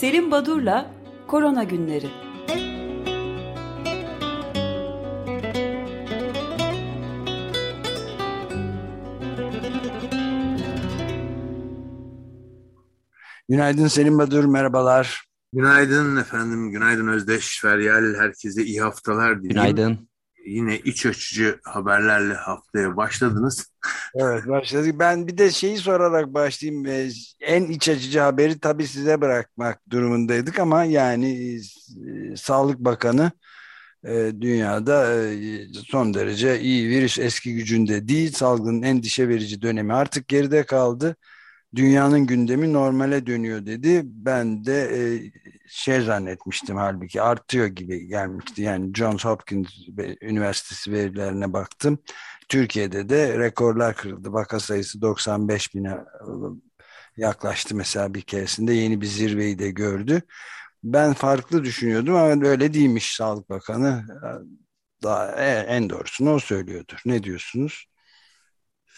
Selim Badur'la Korona Günleri. Günaydın Selim Badur, merhabalar. Günaydın efendim, günaydın Özdeş, Feryal, herkese iyi haftalar dileyim. Günaydın. Yine iç açıcı haberlerle haftaya başladınız. Evet başladık. Ben bir de şeyi sorarak başlayayım. Ee, En iç açıcı haberi tabii size bırakmak durumundaydık ama yani e, Sağlık Bakanı e, dünyada e, son derece iyi virüs eski gücünde değil. Salgının endişe verici dönemi artık geride kaldı. Dünyanın gündemi normale dönüyor dedi. Ben de şey zannetmiştim halbuki artıyor gibi gelmişti. Yani Johns Hopkins Üniversitesi verilerine baktım. Türkiye'de de rekorlar kırıldı. Vaka sayısı 95 bine e, yaklaştı mesela bir keresinde yeni bir zirveyi de gördü. Ben farklı düşünüyordum ama öyle değilmiş Sağlık Bakanı. Daha e, en doğrusunu o söylüyordur. Ne diyorsunuz?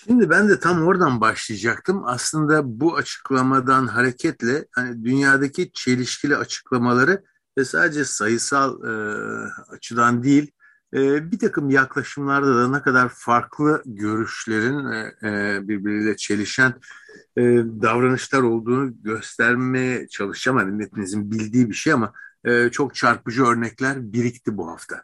Şimdi ben de tam oradan başlayacaktım. Aslında bu açıklamadan hareketle hani dünyadaki çelişkili açıklamaları ve sadece sayısal e, açıdan değil e, bir takım yaklaşımlarda da ne kadar farklı görüşlerin e, birbiriyle çelişen e, davranışlar olduğunu göstermeye çalışacağım. Hani hepinizin bildiği bir şey ama e, çok çarpıcı örnekler birikti bu hafta.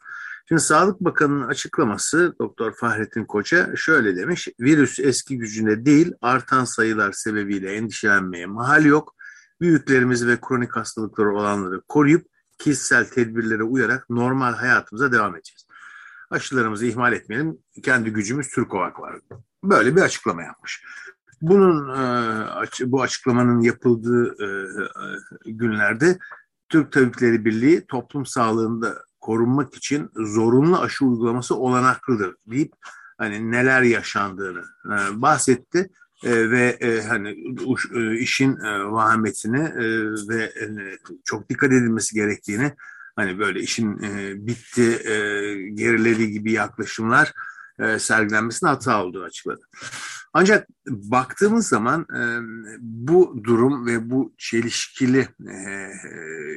Şimdi Sağlık Bakanı'nın açıklaması Doktor Fahrettin Koç'a şöyle demiş. Virüs eski gücünde değil artan sayılar sebebiyle endişelenmeye mahal yok. Büyüklerimizi ve kronik hastalıkları olanları koruyup kişisel tedbirlere uyarak normal hayatımıza devam edeceğiz. Aşılarımızı ihmal etmeyelim. Kendi gücümüz Türkovak var. Böyle bir açıklama yapmış. Bunun bu açıklamanın yapıldığı günlerde Türk Tabipleri Birliği toplum sağlığında korunmak için zorunlu aşı uygulaması olanaklıdır deyip hani neler yaşandığını e, bahsetti e, ve e, hani e, işin e, vahametini e, ve e, çok dikkat edilmesi gerektiğini hani böyle işin e, bitti e, gerilediği gibi yaklaşımlar e, sergilenmesine hata olduğunu açıkladı. Ancak baktığımız zaman e, bu durum ve bu çelişkili e,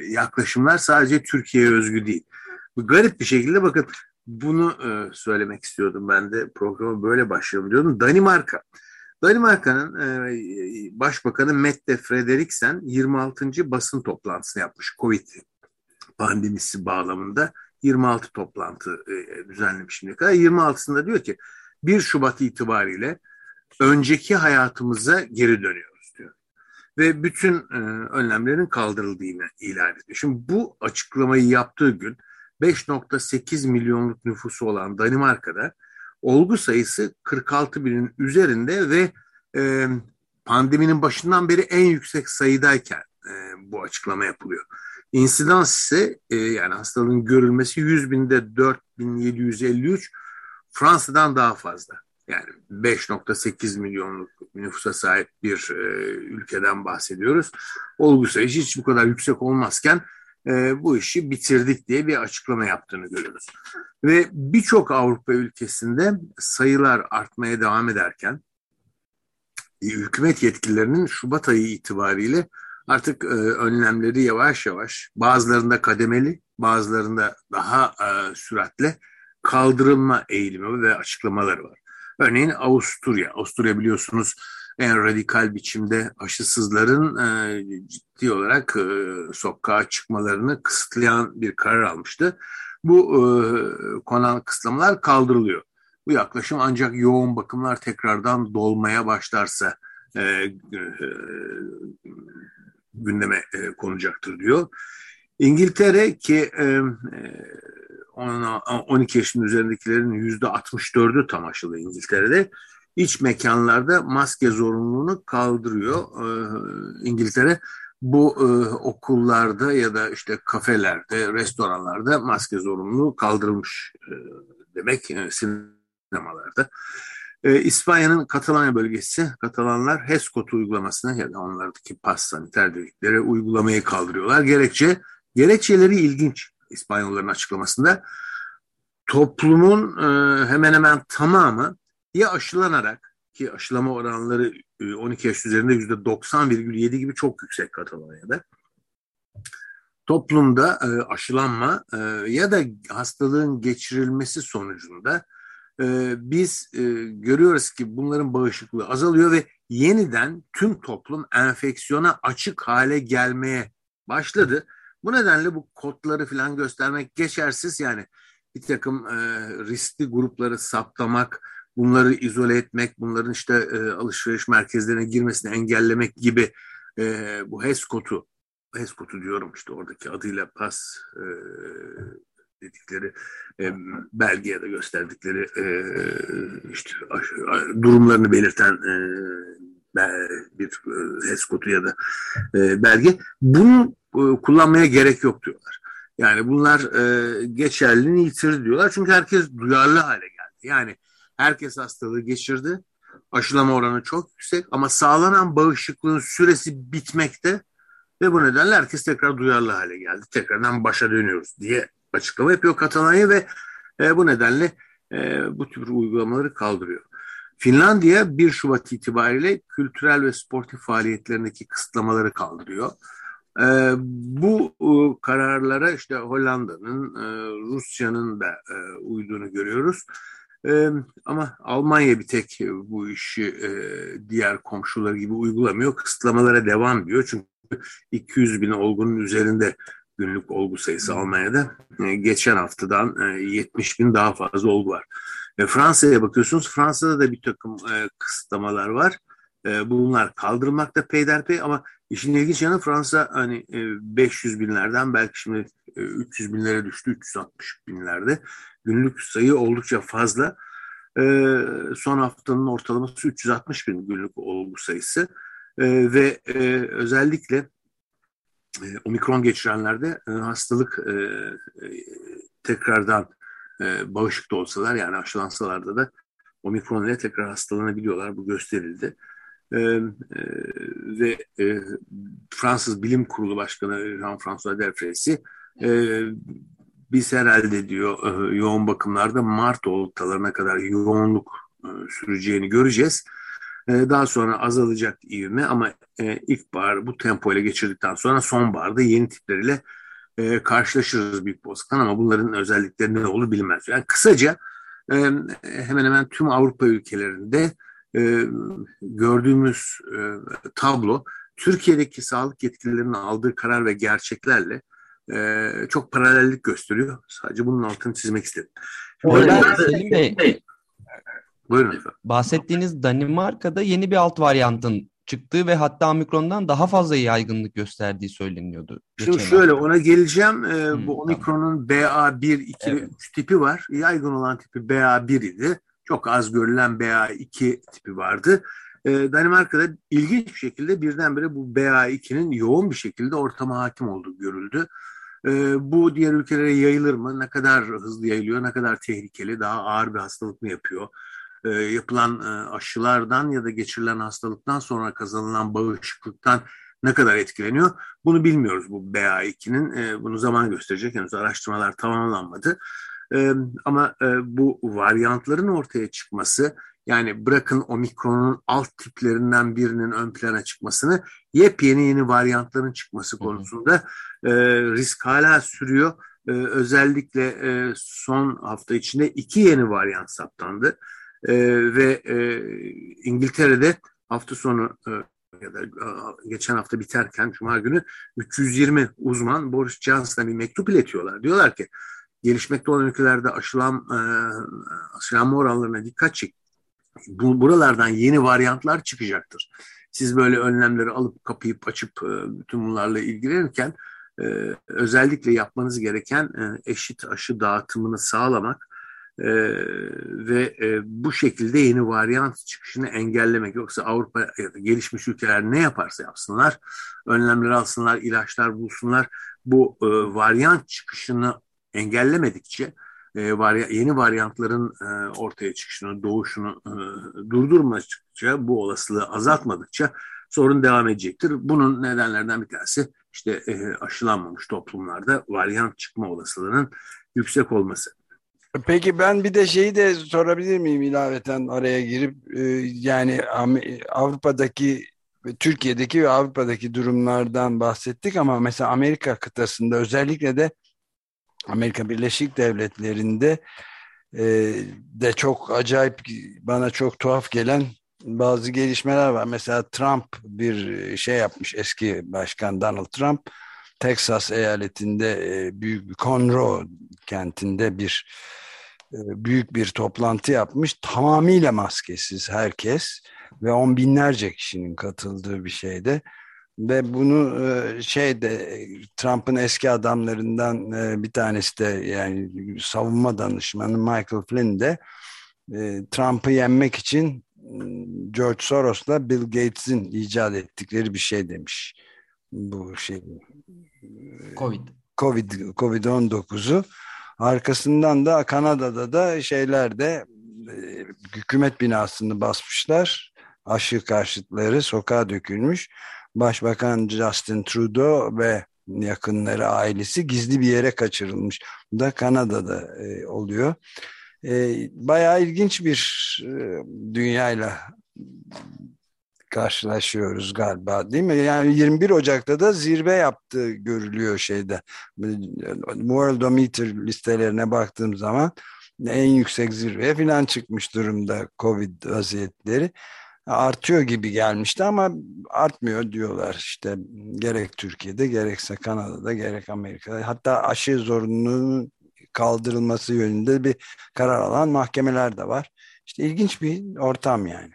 yaklaşımlar sadece Türkiye'ye özgü değil. Bu garip bir şekilde bakın bunu e, söylemek istiyordum ben de programı böyle başlayalım diyordum. Danimarka. Danimarka'nın e, Başbakanı Mette Frederiksen 26. basın toplantısını yapmış Covid pandemisi bağlamında 26 toplantı e, düzenlemiş şimdiye kadar. 26'sında diyor ki 1 Şubat itibariyle önceki hayatımıza geri dönüyoruz diyor. Ve bütün e, önlemlerin kaldırıldığını ilan ediyor. Şimdi bu açıklamayı yaptığı gün 5.8 milyonluk nüfusu olan Danimarka'da olgu sayısı 46 binin üzerinde ve e, pandeminin başından beri en yüksek sayıdayken e, bu açıklama yapılıyor. İnsidans ise e, yani hastalığın görülmesi 100 binde 4753 Fransa'dan daha fazla. Yani 5.8 milyonluk nüfusa sahip bir e, ülkeden bahsediyoruz. Olgu sayısı hiç bu kadar yüksek olmazken e, bu işi bitirdik diye bir açıklama yaptığını görüyoruz. Ve birçok Avrupa ülkesinde sayılar artmaya devam ederken e, hükümet yetkililerinin Şubat ayı itibariyle artık e, önlemleri yavaş yavaş bazılarında kademeli bazılarında daha e, süratle kaldırılma eğilimi ve açıklamaları var. Örneğin Avusturya. Avusturya biliyorsunuz en radikal biçimde aşısızların e, ciddi olarak e, sokağa çıkmalarını kısıtlayan bir karar almıştı. Bu e, konan kısıtlamalar kaldırılıyor. Bu yaklaşım ancak yoğun bakımlar tekrardan dolmaya başlarsa e, e, gündeme e, konacaktır diyor. İngiltere ki e, 12 e, yaşın üzerindekilerin yüzde 64'ü tam aşılı İngiltere'de iç mekanlarda maske zorunluluğunu kaldırıyor ee, İngiltere. Bu e, okullarda ya da işte kafelerde, restoranlarda maske zorunluluğu kaldırılmış e, demek e, sinemalarda. E, İspanya'nın Katalanya bölgesi, Katalanlar HESCOT uygulamasını ya da onlardaki pas saniter dedikleri uygulamayı kaldırıyorlar. Gerekçe, gerekçeleri ilginç İspanyolların açıklamasında. Toplumun e, hemen hemen tamamı ya aşılanarak ki aşılama oranları 12 e, yaş üzerinde %90,7 gibi çok yüksek Katalonya'da toplumda e, aşılanma e, ya da hastalığın geçirilmesi sonucunda biz görüyoruz ki bunların bağışıklığı azalıyor ve yeniden tüm toplum enfeksiyona açık hale gelmeye başladı. Bu nedenle bu kodları falan göstermek geçersiz yani bir takım riskli grupları saptamak, bunları izole etmek, bunların işte e, alışveriş merkezlerine girmesini engellemek gibi e, bu HES kodu, HES kodu diyorum işte oradaki adıyla PAS e, dedikleri e, belge ya da gösterdikleri e, işte durumlarını belirten e, bir e, HES kodu ya da e, belge. Bunu e, kullanmaya gerek yok diyorlar. Yani bunlar e, geçerliliğini yitirdi diyorlar. Çünkü herkes duyarlı hale geldi. Yani herkes hastalığı geçirdi. Aşılama oranı çok yüksek ama sağlanan bağışıklığın süresi bitmekte ve bu nedenle herkes tekrar duyarlı hale geldi. Tekrardan başa dönüyoruz diye açıklama yapıyor Katalanya ve e, bu nedenle e, bu tür uygulamaları kaldırıyor. Finlandiya 1 Şubat itibariyle kültürel ve sportif faaliyetlerindeki kısıtlamaları kaldırıyor. E, bu e, kararlara işte Hollanda'nın, e, Rusya'nın da e, uyduğunu görüyoruz. E, ama Almanya bir tek bu işi e, diğer komşuları gibi uygulamıyor. Kısıtlamalara devam diyor. Çünkü 200 bin olgunun üzerinde günlük olgu sayısı Almanya'da. E, geçen haftadan e, 70 bin daha fazla olgu var. E, Fransa'ya bakıyorsunuz. Fransa'da da bir takım e, kısıtlamalar var. E, bunlar kaldırılmakta peyderpey ama işin ilginç yanı Fransa hani e, 500 binlerden belki şimdi e, 300 binlere düştü. 360 binlerde. Günlük sayı oldukça fazla. E, son haftanın ortalaması 360 bin günlük olgu sayısı. E, ve e, özellikle e, omikron geçirenlerde e, hastalık e, e, tekrardan e, bağışıklı olsalar yani aşılansalar da omikron ile tekrar hastalanabiliyorlar. Bu gösterildi. E, e, ve e, Fransız Bilim Kurulu Başkanı Jean-François Delfrécy e, biz herhalde diyor e, yoğun bakımlarda Mart ortalarına kadar yoğunluk e, süreceğini göreceğiz. E, daha sonra azalacak ivme ama e, ilkbahar bu tempoyla geçirdikten sonra sonbaharda yeni tipleriyle e, karşılaşırız büyük olasılıkla ama bunların özellikleri ne olur bilmez. Yani kısaca e, hemen hemen tüm Avrupa ülkelerinde e, gördüğümüz e, tablo Türkiye'deki sağlık yetkililerinin aldığı karar ve gerçeklerle e, çok paralellik gösteriyor. Sadece bunun altını çizmek istedim. Selim Bey, Buyurun efendim. Bahsettiğiniz Danimarka'da yeni bir alt varyantın çıktığı ve hatta omikrondan daha fazla yaygınlık gösterdiği söyleniyordu. Şimdi şöyle hafta. ona geleceğim. Ee, hmm, bu omikronun tamam. BA1, 2 evet. ve 3 tipi var. Yaygın olan tipi BA1 idi. Çok az görülen BA2 tipi vardı. Ee, Danimarka'da ilginç bir şekilde birdenbire bu BA2'nin yoğun bir şekilde ortama hakim olduğu görüldü. Ee, bu diğer ülkelere yayılır mı? Ne kadar hızlı yayılıyor? Ne kadar tehlikeli? Daha ağır bir hastalık mı yapıyor? e, yapılan e, aşılardan ya da geçirilen hastalıktan sonra kazanılan bağışıklıktan ne kadar etkileniyor bunu bilmiyoruz bu BA2'nin e, bunu zaman gösterecek henüz araştırmalar tamamlanmadı e, ama e, bu varyantların ortaya çıkması yani bırakın omikronun alt tiplerinden birinin ön plana çıkmasını yepyeni yeni varyantların çıkması konusunda e, risk hala sürüyor. E, özellikle e, son hafta içinde iki yeni varyant saptandı e, ve e, İngiltere'de hafta sonu e, ya da geçen hafta biterken Cuma günü 320 uzman Boris Johnson'a bir mektup iletiyorlar. Diyorlar ki gelişmekte olan ülkelerde aşılan, e, aşılanma oranlarına dikkat çek. Bu, buralardan yeni varyantlar çıkacaktır. Siz böyle önlemleri alıp kapayıp açıp e, bütün bunlarla ilgilenirken e, özellikle yapmanız gereken e, eşit aşı dağıtımını sağlamak e, ve e, bu şekilde yeni varyant çıkışını engellemek. Yoksa Avrupa ya da gelişmiş ülkeler ne yaparsa yapsınlar, önlemler alsınlar, ilaçlar bulsunlar. Bu e, varyant çıkışını engellemedikçe e, varya, yeni varyantların e, ortaya çıkışını, doğuşunu e, durdurmadıkça, bu olasılığı azaltmadıkça sorun devam edecektir. Bunun nedenlerden bir tanesi işte e, aşılanmamış toplumlarda varyant çıkma olasılığının yüksek olması. Peki ben bir de şeyi de sorabilir miyim ilaveten araya girip e, yani Avrupa'daki Türkiye'deki ve Avrupa'daki durumlardan bahsettik ama mesela Amerika kıtasında özellikle de Amerika Birleşik Devletleri'nde e, de çok acayip bana çok tuhaf gelen bazı gelişmeler var. Mesela Trump bir şey yapmış eski başkan Donald Trump Texas eyaletinde e, büyük bir Conroe kentinde bir e, büyük bir toplantı yapmış. Tamamıyla maskesiz herkes ve on binlerce kişinin katıldığı bir şeyde ve bunu e, şeyde Trump'ın eski adamlarından e, bir tanesi de yani savunma danışmanı Michael Flynn de Trump'ı yenmek için George Soros'la Bill Gates'in icat ettikleri bir şey demiş. Bu şey Covid. Covid Covid-19'u arkasından da Kanada'da da şeylerde e, hükümet binasını basmışlar. Aşı karşıtları sokağa dökülmüş. Başbakan Justin Trudeau ve yakınları ailesi gizli bir yere kaçırılmış. Bu da Kanada'da e, oluyor. E, bayağı ilginç bir e, dünyayla karşılaşıyoruz galiba değil mi? Yani 21 Ocak'ta da zirve yaptığı görülüyor şeyde. Worldometer listelerine baktığım zaman en yüksek zirveye falan çıkmış durumda Covid vaziyetleri. Artıyor gibi gelmişti ama artmıyor diyorlar işte gerek Türkiye'de gerekse Kanada'da gerek Amerika'da. Hatta aşı zorunluluğunun kaldırılması yönünde bir karar alan mahkemeler de var. İşte ilginç bir ortam yani.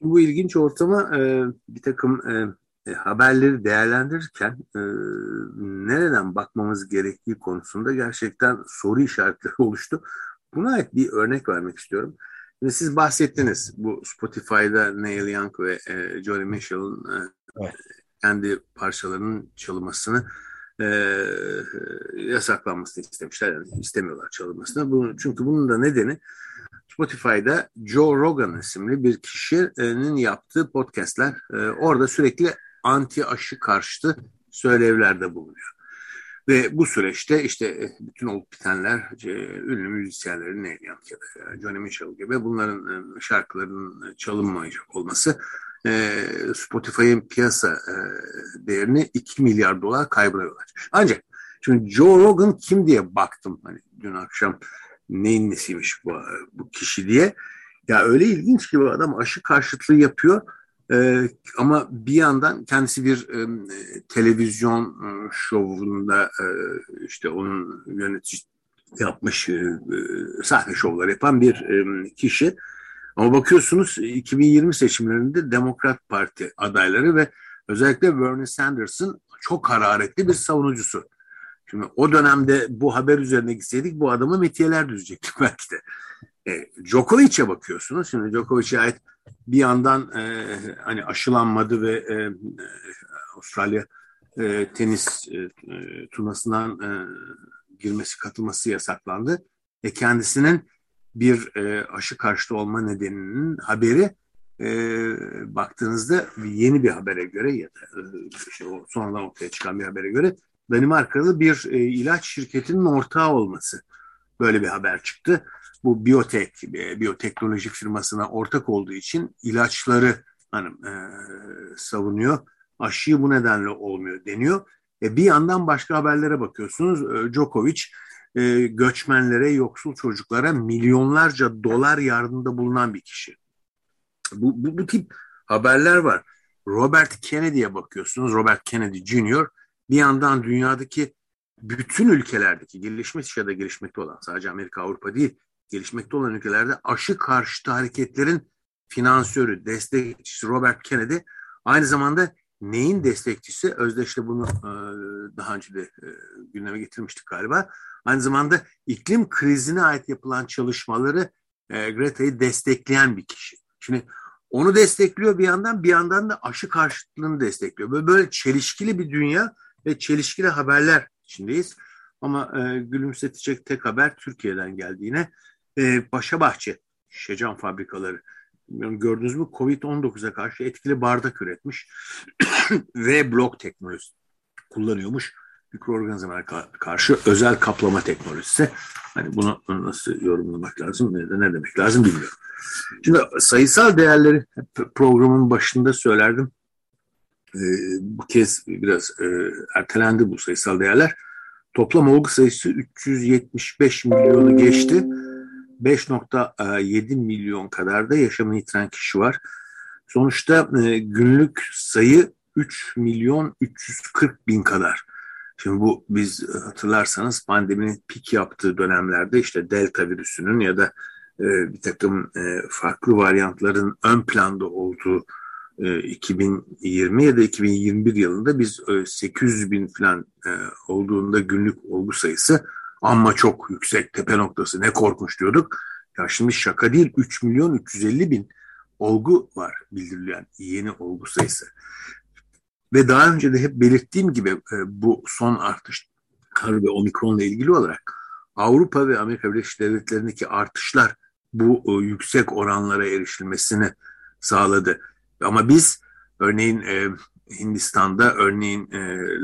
Bu ilginç ortama e, bir takım e, e, haberleri değerlendirirken e, nereden bakmamız gerektiği konusunda gerçekten soru işaretleri oluştu. Buna ait bir örnek vermek istiyorum. Şimdi siz bahsettiniz bu Spotify'da Neil Young ve e, Johnny Mitchell'ın e, evet. kendi parçalarının çalınmasını e, yasaklanmasını istemişler. Yani istemiyorlar çalınmasını. Bunu, çünkü bunun da nedeni Spotify'da Joe Rogan isimli bir kişinin yaptığı podcastler. E, orada sürekli anti aşı karşıtı söylevlerde bulunuyor. Ve bu süreçte işte e, bütün olup bitenler e, ünlü müzisyenlerin Neil Young ya da Johnny Mitchell gibi bunların e, şarkılarının çalınmayacak olması Spotify'ın piyasa değerini 2 milyar dolar kaybına yol. Ancak şimdi Joe Rogan kim diye baktım hani dün akşam neyin nesiymiş bu, bu kişi diye. Ya öyle ilginç ki bu adam aşı karşıtlığı yapıyor. Ee, ama bir yandan kendisi bir e, televizyon e, şovunda e, işte onun yönetici yapmış e, e, sahne şovları yapan bir e, kişi. Ama bakıyorsunuz 2020 seçimlerinde Demokrat Parti adayları ve özellikle Bernie Sanders'ın çok hararetli bir savunucusu. Şimdi o dönemde bu haber üzerine gitseydik bu adamı metiyeler düzecektik belki de. E, Djokovic'e bakıyorsunuz. Şimdi Djokovic'e ait bir yandan e, hani aşılanmadı ve e, Avustralya e, tenis e, e, turnuvasından e, girmesi, katılması yasaklandı. E, kendisinin bir e, aşı karşıtı olma nedeninin haberi e, baktığınızda yeni bir habere göre ya da e, işte sonradan ortaya çıkan bir habere göre Danimarkalı bir e, ilaç şirketinin ortağı olması. Böyle bir haber çıktı. Bu biyotek, e, biyoteknolojik firmasına ortak olduğu için ilaçları hani, e, savunuyor. Aşıyı bu nedenle olmuyor deniyor. E, bir yandan başka haberlere bakıyorsunuz. E, Djokovic e, göçmenlere, yoksul çocuklara milyonlarca dolar yardımda bulunan bir kişi. Bu, bu, bu tip haberler var. Robert Kennedy'ye bakıyorsunuz. Robert Kennedy Jr bir yandan dünyadaki bütün ülkelerdeki gelişmiş ya da gelişmekte olan sadece Amerika Avrupa değil gelişmekte olan ülkelerde aşı karşıtı hareketlerin finansörü, destekçisi Robert Kennedy aynı zamanda neyin destekçisi? Özdeş'te bunu e, daha önce de e, gündeme getirmiştik galiba. Aynı zamanda iklim krizine ait yapılan çalışmaları e, Greta'yı destekleyen bir kişi. Şimdi onu destekliyor bir yandan bir yandan da aşı karşıtlığını destekliyor. Böyle, böyle çelişkili bir dünya ve çelişkili haberler içindeyiz. Ama e, gülümsetecek tek haber Türkiye'den geldiğine. E, Paşa Bahçe şişecam fabrikaları. Bilmiyorum, gördünüz mü Covid-19'a karşı etkili bardak üretmiş ve blok teknolojisi kullanıyormuş. Mikroorganizmalara karşı özel kaplama teknolojisi. Hani bunu nasıl yorumlamak lazım ne, ne demek lazım bilmiyorum. Şimdi sayısal değerleri programın başında söylerdim. e, bu kez biraz e, ertelendi bu sayısal değerler. Toplam olgu sayısı 375 milyonu geçti. 5.7 milyon kadar da yaşamını yitiren kişi var. Sonuçta e, günlük sayı 3 milyon 340 bin kadar. Şimdi bu biz hatırlarsanız pandeminin pik yaptığı dönemlerde işte delta virüsünün ya da e, bir takım e, farklı varyantların ön planda olduğu 2020 ya da 2021 yılında biz 800 bin falan olduğunda günlük olgu sayısı ama çok yüksek tepe noktası ne korkunç diyorduk. Ya şimdi şaka değil 3 milyon 350 bin olgu var bildirilen yeni olgu sayısı. Ve daha önce de hep belirttiğim gibi e, bu son artış kar ve omikronla ilgili olarak Avrupa ve Amerika Birleşik Devletleri'ndeki artışlar bu e, yüksek oranlara erişilmesini sağladı. Ama biz örneğin e, Hindistan'da, örneğin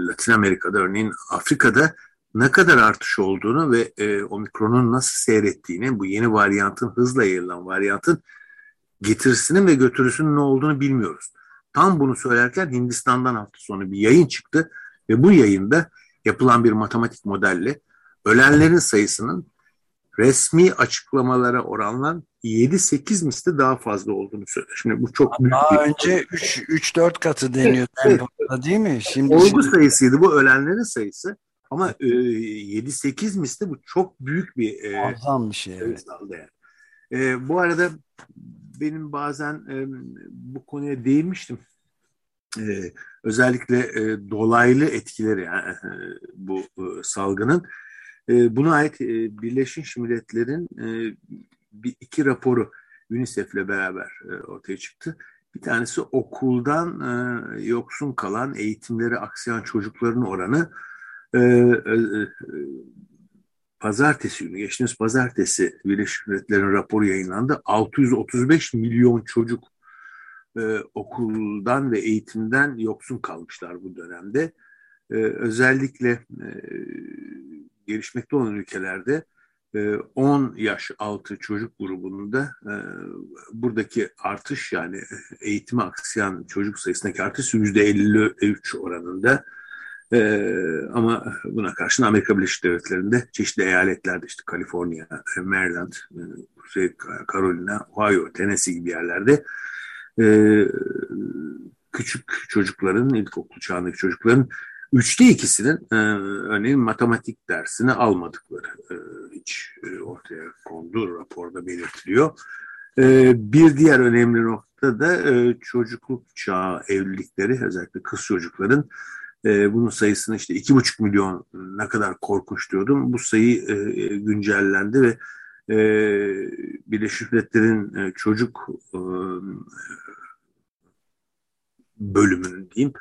Latin Amerika'da, örneğin Afrika'da ne kadar artış olduğunu ve e, omikronun nasıl seyrettiğini, bu yeni varyantın, hızla yayılan varyantın getirisinin ve götürüsünün ne olduğunu bilmiyoruz. Tam bunu söylerken Hindistan'dan hafta sonu bir yayın çıktı ve bu yayında yapılan bir matematik modelle ölenlerin sayısının resmi açıklamalara oranla 7-8 misli daha fazla olduğunu söyledi. Şimdi bu çok büyük Daha bir... önce 3-4 katı deniyor evet. değil mi? Şimdi Olgu şimdi... sayısıydı bu ölenlerin sayısı. Ama e, 7-8 misli bu çok büyük bir e, Azam bir şey. Evet. Yani. E, bu arada benim bazen e, bu konuya değinmiştim. E, özellikle e, dolaylı etkileri yani, e, bu e, salgının. E, buna ait e, Birleşmiş Milletler'in e, bir iki raporu UNICEF'le beraber e, ortaya çıktı. Bir tanesi okuldan e, yoksun kalan, eğitimleri aksayan çocukların oranı e, e, pazartesi günü, geçtiğimiz pazartesi Birleşmiş Milletler'in raporu yayınlandı. 635 milyon çocuk e, okuldan ve eğitimden yoksun kalmışlar bu dönemde. E, özellikle e, gelişmekte olan ülkelerde 10 e, yaş altı çocuk grubunda e, buradaki artış yani eğitime aksayan çocuk sayısındaki artış %53 oranında. Ee, ama buna karşın Amerika Birleşik Devletleri'nde çeşitli eyaletlerde işte Kaliforniya, Maryland, e, Kuzey Carolina, Ohio, Tennessee gibi yerlerde e, küçük çocukların, ilkokul çağındaki çocukların üçte ikisinin e, örneğin matematik dersini almadıkları e, hiç e, ortaya kondu raporda belirtiliyor. E, bir diğer önemli nokta da e, çocukluk çağı evlilikleri özellikle kız çocukların e, bunun sayısını işte iki buçuk milyon ne kadar korkunç diyordum. Bu sayı e, güncellendi ve e, Birleşmiş Milletler'in e, çocuk e, bölümünün diyeyim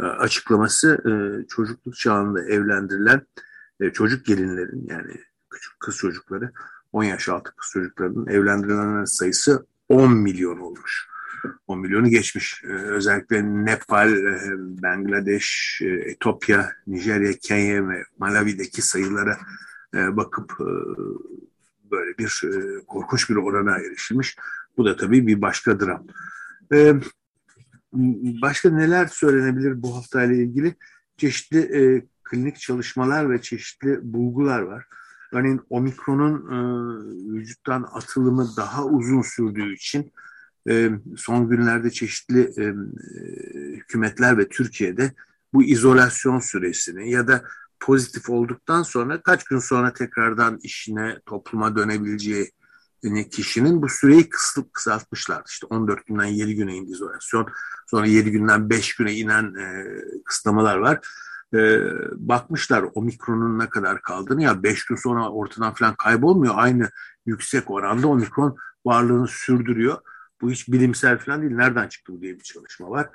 e, açıklaması e, çocukluk çağında evlendirilen e, çocuk gelinlerin yani küçük kız çocukları 10 yaş altı kız çocuklarının evlendirilenlerin sayısı 10 milyon olmuş. 10 milyonu geçmiş. Ee, özellikle Nepal, e, Bangladeş, e, Etopya, Nijerya, Kenya ve Malawi'deki sayılara e, bakıp böyle bir korkunç bir orana erişilmiş. Bu da tabii bir başka dram. Başka neler söylenebilir bu haftayla ilgili? Çeşitli klinik çalışmalar ve çeşitli bulgular var. Örneğin omikronun e, vücuttan atılımı daha uzun sürdüğü için son günlerde çeşitli e, e, hükümetler ve Türkiye'de bu izolasyon süresini ya da pozitif olduktan sonra kaç gün sonra tekrardan işine, topluma dönebileceği kişinin bu süreyi kısıp kısaltmışlar. İşte 14 günden 7 güne indi izolasyon. Sonra 7 günden 5 güne inen e, kısıtlamalar var. E, bakmışlar omikronun ne kadar kaldığını ya 5 gün sonra ortadan falan kaybolmuyor. Aynı yüksek oranda omikron varlığını sürdürüyor. Bu hiç bilimsel falan değil. Nereden çıktı bu diye bir çalışma var.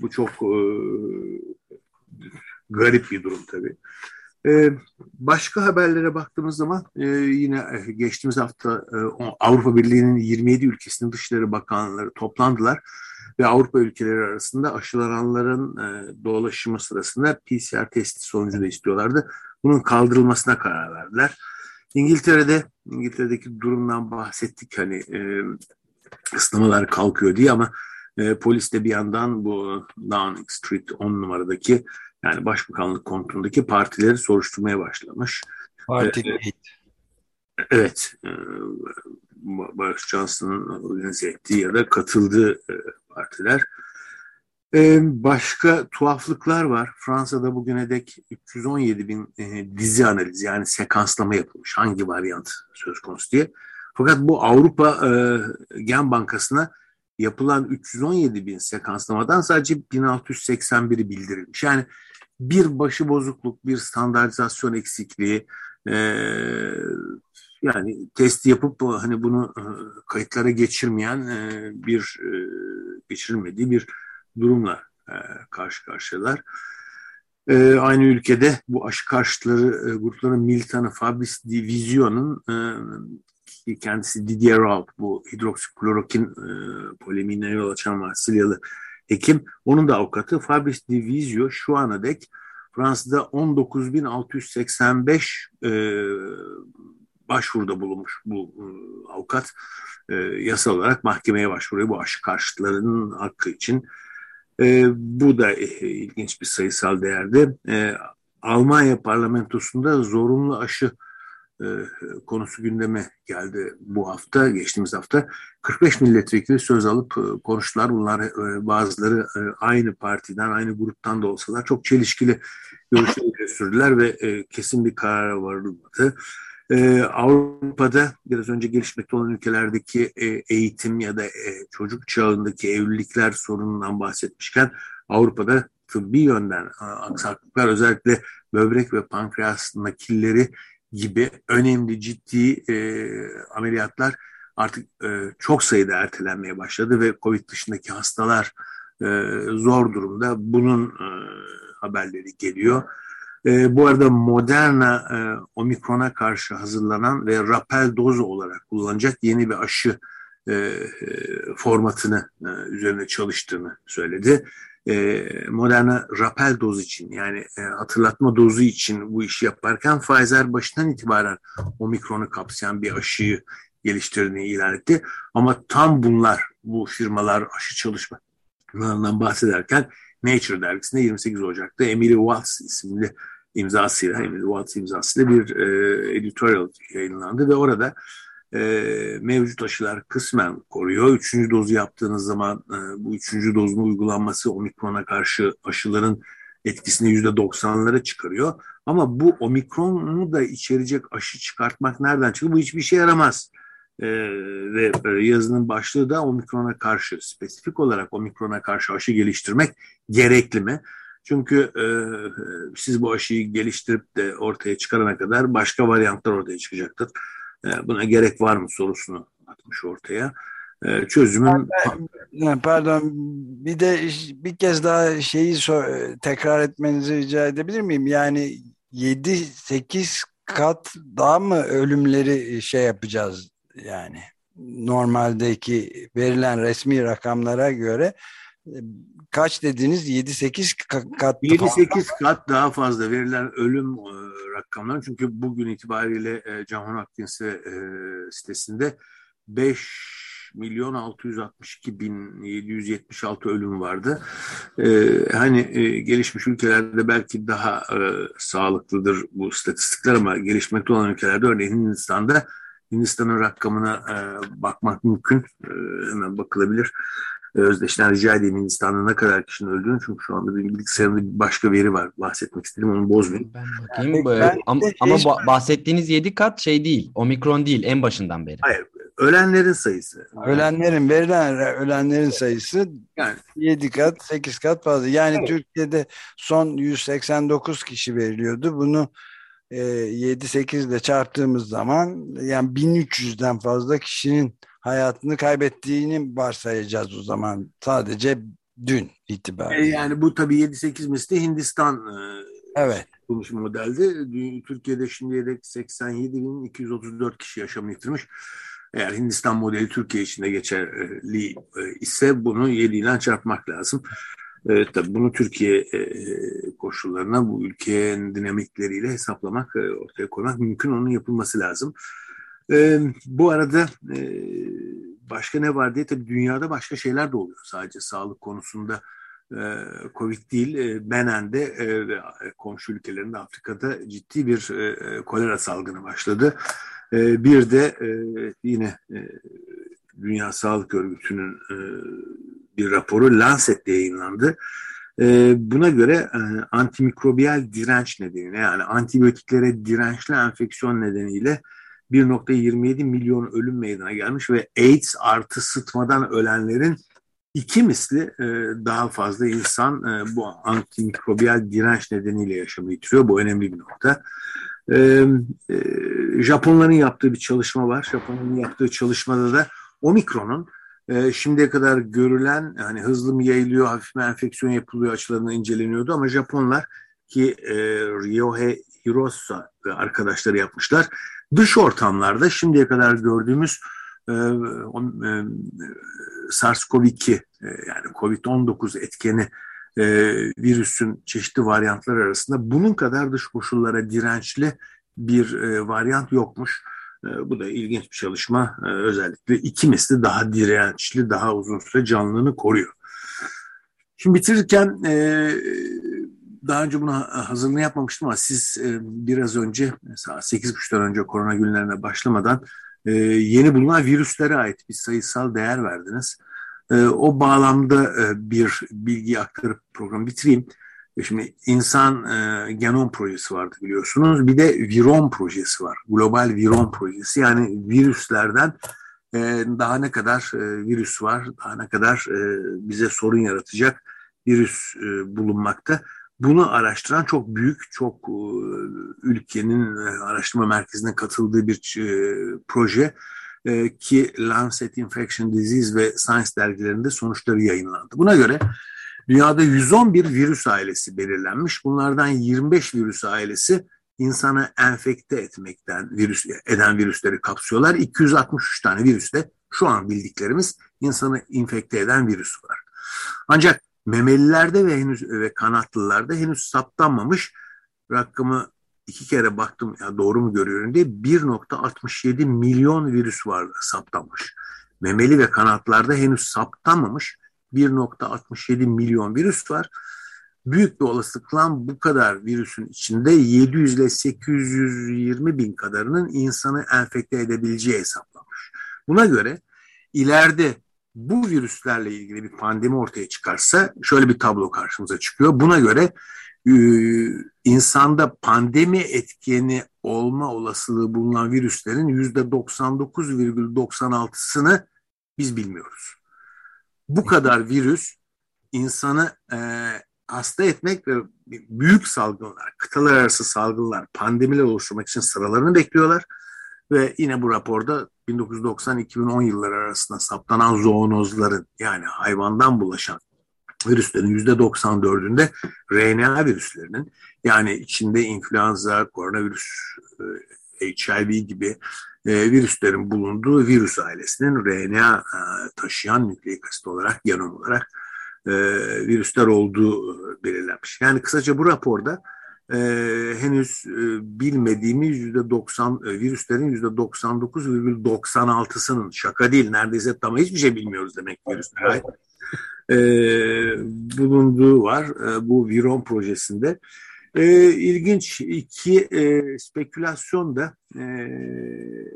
Bu çok e, garip bir durum tabii. E, başka haberlere baktığımız zaman e, yine geçtiğimiz hafta e, Avrupa Birliği'nin 27 ülkesinin Dışişleri Bakanları toplandılar ve Avrupa ülkeleri arasında aşılananların e, dolaşımı sırasında PCR testi sonucu da istiyorlardı. Bunun kaldırılmasına karar verdiler. İngiltere'de İngiltere'deki durumdan bahsettik hani e, ıslamalar kalkıyor diye ama E, polis de bir yandan bu Downing Street 10 numaradaki yani başbakanlık konutundaki partileri soruşturmaya başlamış. Parti e, Evet. E, Barış Johnson'ın organize ettiği ya da katıldığı e, partiler. E, başka tuhaflıklar var. Fransa'da bugüne dek 317 bin e, dizi analizi yani sekanslama yapılmış. Hangi varyant söz konusu diye. Fakat bu Avrupa Gen Bankası'na yapılan 317 bin sekanslamadan sadece 1681'i bildirilmiş. Yani bir başı bozukluk, bir standartizasyon eksikliği, yani test yapıp hani bunu e, kayıtlara geçirmeyen e, bir e, geçirilmediği bir durumla karşı karşıyalar. Aynı ülkede bu aşı karşıtları grupların militanı Fabrice Division'un kendisi Didier Raoult bu hidroksiklorokin polemiğine yol açan Marsilyalı hekim. Onun da avukatı Fabrice Divisio şu ana dek Fransa'da 19.685 e, başvuruda bulunmuş bu e, avukat e, yasal olarak mahkemeye başvuruyor bu aşı karşıtlarının hakkı için. E, bu da e, ilginç bir sayısal değerde. E, Almanya parlamentosunda zorunlu aşı e, konusu gündeme geldi bu hafta, geçtiğimiz hafta. 45 milletvekili söz alıp e, konuştular. Bunlar e, bazıları e, aynı partiden, aynı gruptan da olsalar çok çelişkili görüşleri sürdüler ve kesin bir karara varılmadı. Avrupa'da biraz önce gelişmekte olan ülkelerdeki eğitim ya da çocuk çağındaki evlilikler sorunundan bahsetmişken Avrupa'da tıbbi yönden aksaklıklar özellikle böbrek ve pankreas nakilleri gibi önemli ciddi e, ameliyatlar artık e, çok sayıda ertelenmeye başladı ve COVID dışındaki hastalar e, zor durumda. Bunun e, haberleri geliyor. E, bu arada Moderna e, omikrona karşı hazırlanan ve rapel dozu olarak kullanacak yeni bir aşı e, e, formatını e, üzerine çalıştığını söyledi. E, Moderna rapel doz için yani e, hatırlatma dozu için bu işi yaparken Pfizer başından itibaren omikronu kapsayan bir aşıyı geliştirdiğini ilan etti. Ama tam bunlar bu firmalar aşı çalışmalarından bahsederken Nature dergisinde 28 Ocak'ta Emily Watts isimli imzasıyla, Emily Watts imzasıyla bir e, editorial yayınlandı ve orada e, mevcut aşılar kısmen koruyor. Üçüncü dozu yaptığınız zaman e, bu üçüncü dozun uygulanması omikrona karşı aşıların etkisini yüzde doksanlara çıkarıyor. Ama bu omikronu da içerecek aşı çıkartmak nereden çıkıyor? Bu hiçbir şey yaramaz. Ee, ve e, yazının başlığı da omikrona karşı, spesifik olarak omikrona karşı aşı geliştirmek gerekli mi? Çünkü e, siz bu aşıyı geliştirip de ortaya çıkarana kadar başka varyantlar ortaya çıkacaktır. E, buna gerek var mı sorusunu atmış ortaya. E, çözümün... Pardon bir de bir kez daha şeyi tekrar etmenizi rica edebilir miyim? Yani 7-8 kat daha mı ölümleri şey yapacağız yani normaldeki verilen resmi rakamlara göre kaç dediniz? 7-8 kat 7-8 kat daha fazla verilen ölüm e, rakamları. Çünkü bugün itibariyle e, John Hopkins e, sitesinde 5 milyon 662 bin 776 ölüm vardı. Ee, hani e, gelişmiş ülkelerde belki daha e, sağlıklıdır bu istatistikler ama gelişmekte olan ülkelerde örneğin Hindistan'da Hindistan'ın rakamına e, bakmak mümkün. E, hemen bakılabilir. Özdeş'ten rica edeyim Hindistan'da ne kadar kişinin öldüğünü. Çünkü şu anda benim bilgisayarımda bir başka veri var. Bahsetmek istedim. Onu bozmayayım. Ben bakayım. Ben ama, ama bahsettiğiniz 7 kat şey değil. Omikron değil. En başından beri. Hayır. Ölenlerin sayısı. Ölenlerin verilen ölenlerin sayısı yani 7 kat 8 kat fazla. Yani evet. Türkiye'de son 189 kişi veriliyordu. Bunu 7-8 e, ile çarptığımız zaman yani 1300'den fazla kişinin hayatını kaybettiğini varsayacağız o zaman sadece dün itibariyle. Yani bu tabii 7-8 misli Hindistan e, evet. kuruluş modeldi. Türkiye'de şimdiye dek 87.234 kişi yaşamını yitirmiş. Eğer Hindistan modeli Türkiye içinde geçerli e, ise bunu 7 ile çarpmak lazım. E, tabii bunu Türkiye e, koşullarına, bu ülkenin dinamikleriyle hesaplamak, ortaya koymak mümkün. Onun yapılması lazım. Bu arada başka ne var diye tabii dünyada başka şeyler de oluyor sadece sağlık konusunda. E, Covid değil, e, Benen'de e, komşu ülkelerinde Afrika'da ciddi bir kolera salgını başladı. Bir de yine Dünya Sağlık Örgütü'nün bir raporu Lancet'te yayınlandı. Buna göre antimikrobiyal direnç nedeniyle yani antibiyotiklere dirençli enfeksiyon nedeniyle 1.27 milyon ölüm meydana gelmiş ve AIDS artı sıtmadan ölenlerin iki misli e, daha fazla insan e, bu antimikrobiyal direnç nedeniyle yaşamı yitiriyor. Bu önemli bir nokta. E, e, Japonların yaptığı bir çalışma var. Japonların yaptığı çalışmada da omikronun e, şimdiye kadar görülen hani hızlı mı yayılıyor, hafif mi enfeksiyon yapılıyor açılarından inceleniyordu ama Japonlar ki e, Ryohei Hirosa arkadaşları yapmışlar. Dış ortamlarda şimdiye kadar gördüğümüz e, e, SARS-CoV-2 e, yani COVID-19 etkeni e, virüsün çeşitli varyantlar arasında bunun kadar dış koşullara dirençli bir e, varyant yokmuş. E, bu da ilginç bir çalışma. E, özellikle iki misli daha dirençli, daha uzun süre canlılığını koruyor. Şimdi bitirirken e, daha önce bunu hazırlığını yapmamıştım ama siz biraz önce mesela 8.30'dan önce korona günlerine başlamadan yeni bulunan virüslere ait bir sayısal değer verdiniz. O bağlamda bir bilgi aktarıp programı bitireyim. Şimdi insan e, genom projesi vardı biliyorsunuz. Bir de viron projesi var. Global viron projesi. Yani virüslerden e, daha ne kadar e, virüs var, daha ne kadar e, bize sorun yaratacak virüs e, bulunmakta. Bunu araştıran çok büyük, çok e, ülkenin e, araştırma merkezine katıldığı bir e, proje ki Lancet Infection Disease ve Science dergilerinde sonuçları yayınlandı. Buna göre Dünyada 111 virüs ailesi belirlenmiş. Bunlardan 25 virüs ailesi insanı enfekte etmekten virüs eden virüsleri kapsıyorlar. 263 tane virüste şu an bildiklerimiz insanı infekte eden virüs var. Ancak memelilerde ve henüz ve kanatlılarda henüz saptanmamış rakamı iki kere baktım ya doğru mu görüyorum diye 1.67 milyon virüs var saptanmış. Memeli ve kanatlarda henüz saptanmamış 1.67 milyon virüs var. Büyük bir olasılıkla bu kadar virüsün içinde 700 ile 820 bin kadarının insanı enfekte edebileceği hesaplanmış. Buna göre ileride bu virüslerle ilgili bir pandemi ortaya çıkarsa şöyle bir tablo karşımıza çıkıyor. Buna göre e, insanda pandemi etkeni olma olasılığı bulunan virüslerin %99,96'sını biz bilmiyoruz bu kadar virüs insanı e, hasta etmek ve büyük salgınlar, kıtalar arası salgınlar, pandemiler oluşturmak için sıralarını bekliyorlar. Ve yine bu raporda 1990-2010 yılları arasında saptanan zoonozların yani hayvandan bulaşan virüslerin %94'ünde RNA virüslerinin yani içinde influenza, koronavirüs, e, HIV gibi e, virüslerin bulunduğu virüs ailesinin RNA e, taşıyan nükleik asit olarak, genom olarak virüsler olduğu belirlenmiş. Yani kısaca bu raporda e, henüz e, bilmediğimiz %90 e, virüslerin %99,96'sının şaka değil neredeyse tam hiçbir şey bilmiyoruz demek virüsler e, bulunduğu var e, bu Viron projesinde. E, ilginç iki e, spekülasyon da e,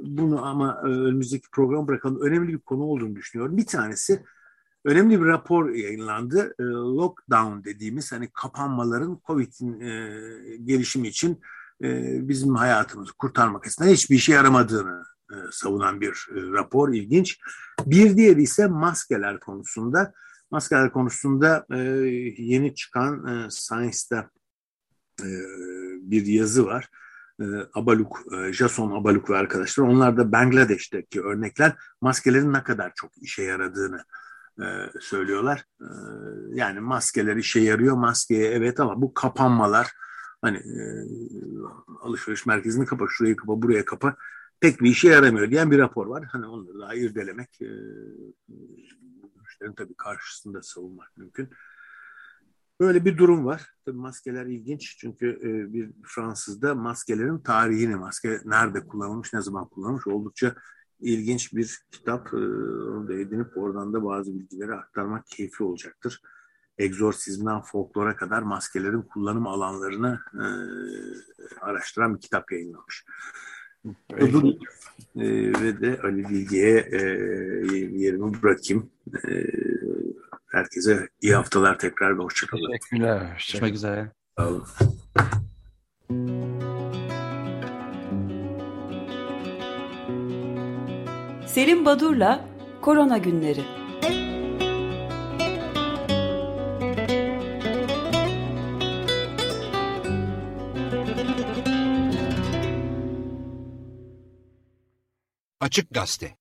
bunu ama e, önümüzdeki program bırakalım. Önemli bir konu olduğunu düşünüyorum. Bir tanesi önemli bir rapor yayınlandı. E, lockdown dediğimiz hani kapanmaların COVID'in e, gelişimi için e, bizim hayatımızı kurtarmak açısından hiçbir işe yaramadığını e, savunan bir rapor. ilginç. Bir diğeri ise maskeler konusunda. Maskeler konusunda yeni çıkan e, Science'da bir yazı var. Abaluk, Jason Abaluk ve arkadaşlar. Onlar da Bangladeş'teki örnekler maskelerin ne kadar çok işe yaradığını söylüyorlar. yani maskeler işe yarıyor. Maskeye evet ama bu kapanmalar hani alışveriş merkezini kapa, şurayı kapa, buraya kapa pek bir işe yaramıyor diyen bir rapor var. Hani onları da irdelemek e, görüşlerin tabii karşısında savunmak mümkün. Böyle bir durum var. Tabii maskeler ilginç çünkü e, bir Fransızda maskelerin tarihini, maske nerede kullanılmış, ne zaman kullanılmış oldukça ilginç bir kitap. E, onu da edinip oradan da bazı bilgileri aktarmak keyifli olacaktır. Egzorsizmden folklora kadar maskelerin kullanım alanlarını e, araştıran bir kitap yayınlamış. Peki. E, ve de Ali Bilge'ye e, yerimi bırakayım. E, herkese iyi haftalar tekrar ve hoşçakalın. Teşekkürler. Görüşmek üzere. Sağ olun. Selim Badur'la Korona Günleri. Açık Gazete